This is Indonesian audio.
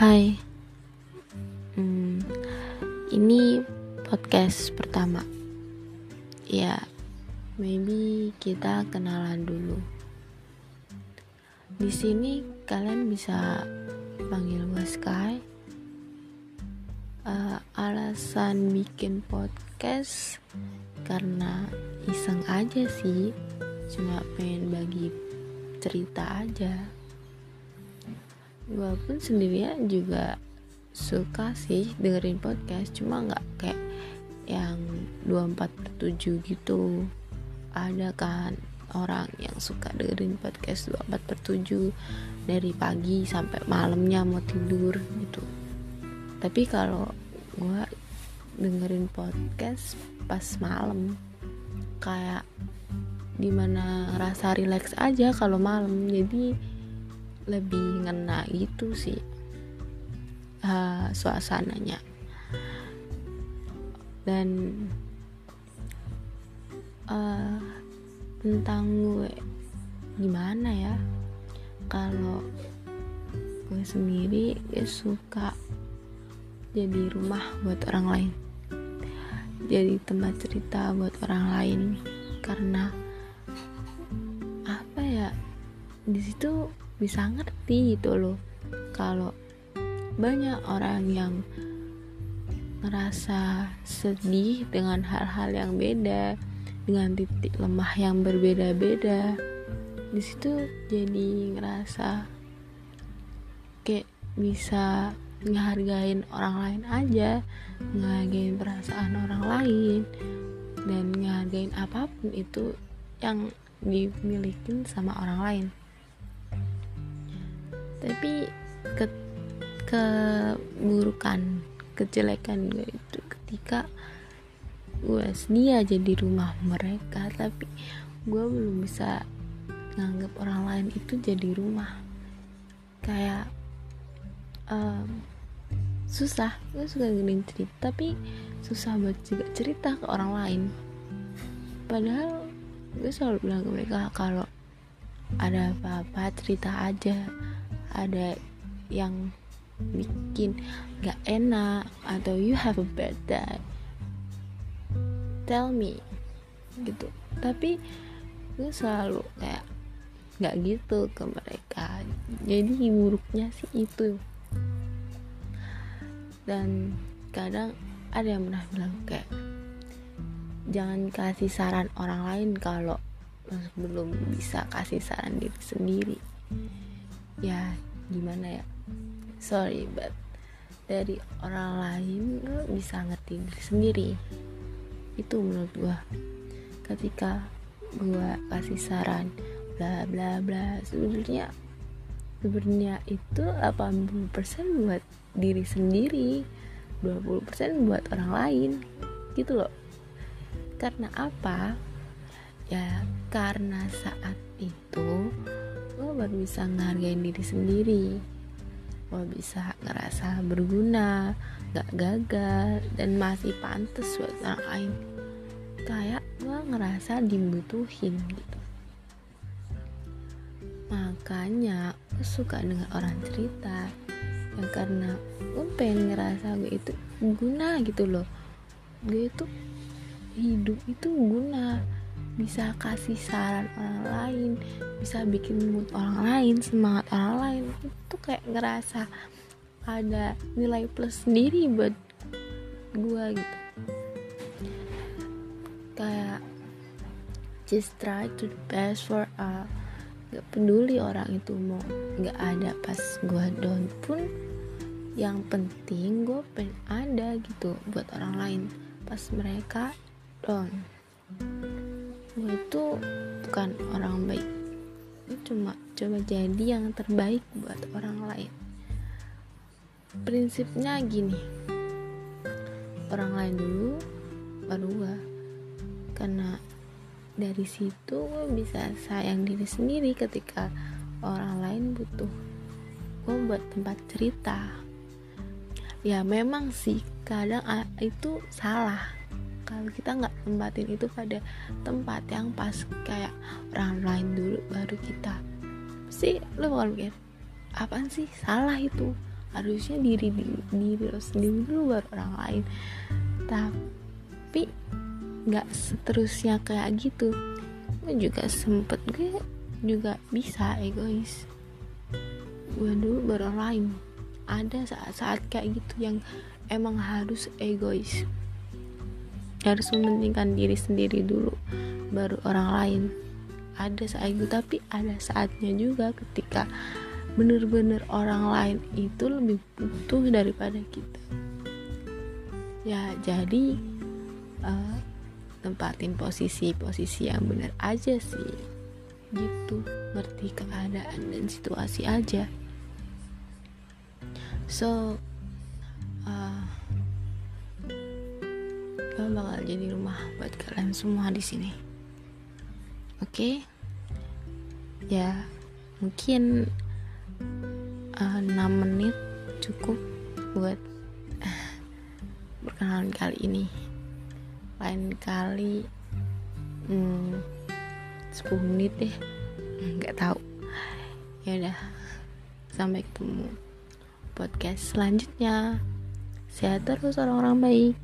Hai, hmm, ini podcast pertama. Ya, maybe kita kenalan dulu. Di sini kalian bisa panggil gue Sky. Uh, alasan bikin podcast karena iseng aja sih, cuma pengen bagi cerita aja gue pun sendirian juga suka sih dengerin podcast cuma nggak kayak yang 24 per 7 gitu. Ada kan orang yang suka dengerin podcast 24 per 7 dari pagi sampai malamnya mau tidur gitu. Tapi kalau gue dengerin podcast pas malam kayak di mana rasa relax aja kalau malam. Jadi lebih ngena gitu sih uh, suasananya. Dan uh, tentang gue gimana ya? Kalau gue sendiri gue suka jadi rumah buat orang lain. Jadi tempat cerita buat orang lain. Karena apa ya di situ bisa ngerti gitu loh. Kalau banyak orang yang ngerasa sedih dengan hal-hal yang beda dengan titik lemah yang berbeda-beda di situ jadi ngerasa kayak bisa ngehargain orang lain aja ngehargain perasaan orang lain dan ngehargain apa pun itu yang dimiliki sama orang lain tapi ke keburukan kejelekan gue itu ketika gue sedia jadi rumah mereka. Tapi gue belum bisa nganggap orang lain itu jadi rumah. Kayak um, susah. Gue suka dengerin cerita tapi susah buat juga cerita ke orang lain. Padahal gue selalu bilang ke mereka kalau ada apa-apa cerita aja ada yang bikin gak enak atau you have a bad day tell me gitu. Tapi gue selalu kayak nggak gitu ke mereka. Jadi buruknya sih itu. Dan kadang ada yang pernah bilang kayak jangan kasih saran orang lain kalau belum bisa kasih saran diri sendiri ya gimana ya? Sorry but dari orang lain lo bisa ngerti diri sendiri. Itu menurut gue ketika gue kasih saran bla bla bla sebenarnya sebenarnya itu 80% buat diri sendiri 20% buat orang lain gitu loh. Karena apa? Ya karena saat itu lo baru bisa ngehargain diri sendiri. Lo bisa ngerasa berguna gak gagal dan masih pantas buat orang lain. Kayak lo ngerasa dibutuhin gitu. Makanya gue suka dengan orang cerita. Ya karena gue pengen ngerasa gue itu guna gitu loh. Gue itu hidup itu guna bisa kasih saran orang lain bisa bikin mood orang lain semangat orang lain. Itu kayak ngerasa ada nilai plus sendiri buat gue gitu. Kayak just try to the best for a gak peduli orang itu mau gak ada pas gue down pun yang penting gue pengen ada gitu buat orang lain. Pas mereka down gue itu bukan orang baik. Cuma coba jadi yang terbaik buat orang lain. Prinsipnya gini. Orang lain dulu baru gue karena dari situ gue bisa sayang diri sendiri ketika orang lain butuh gue buat tempat cerita. Ya memang sih. Kadang itu salah kalau kita nggak tempatin itu pada tempat yang pas kayak orang lain dulu baru kita. Sih lo bakal mikir apaan sih? Salah itu. Harusnya diri diri lo sendiri dulu baru orang lain. Tapi nggak seterusnya kayak gitu. Gue juga sempet gue juga bisa egois. Gue dulu baru orang lain. Ada saat-saat kayak gitu yang emang harus egois harus mementingkan diri sendiri dulu baru orang lain. Ada saat itu tapi ada saatnya juga ketika bener-bener orang lain itu lebih butuh daripada kita. Ya jadi uh, tempatin posisi-posisi yang benar aja sih. Gitu ngerti keadaan dan situasi aja. So bakal jadi rumah buat kalian semua di sini. Oke? Okay? ya mungkin uh, 6 menit cukup buat uh, perkenalan kali ini. Lain kali hmm, 10 menit deh. Nggak tahu. Ya udah. Sampai ketemu podcast selanjutnya. Sehat terus orang-orang baik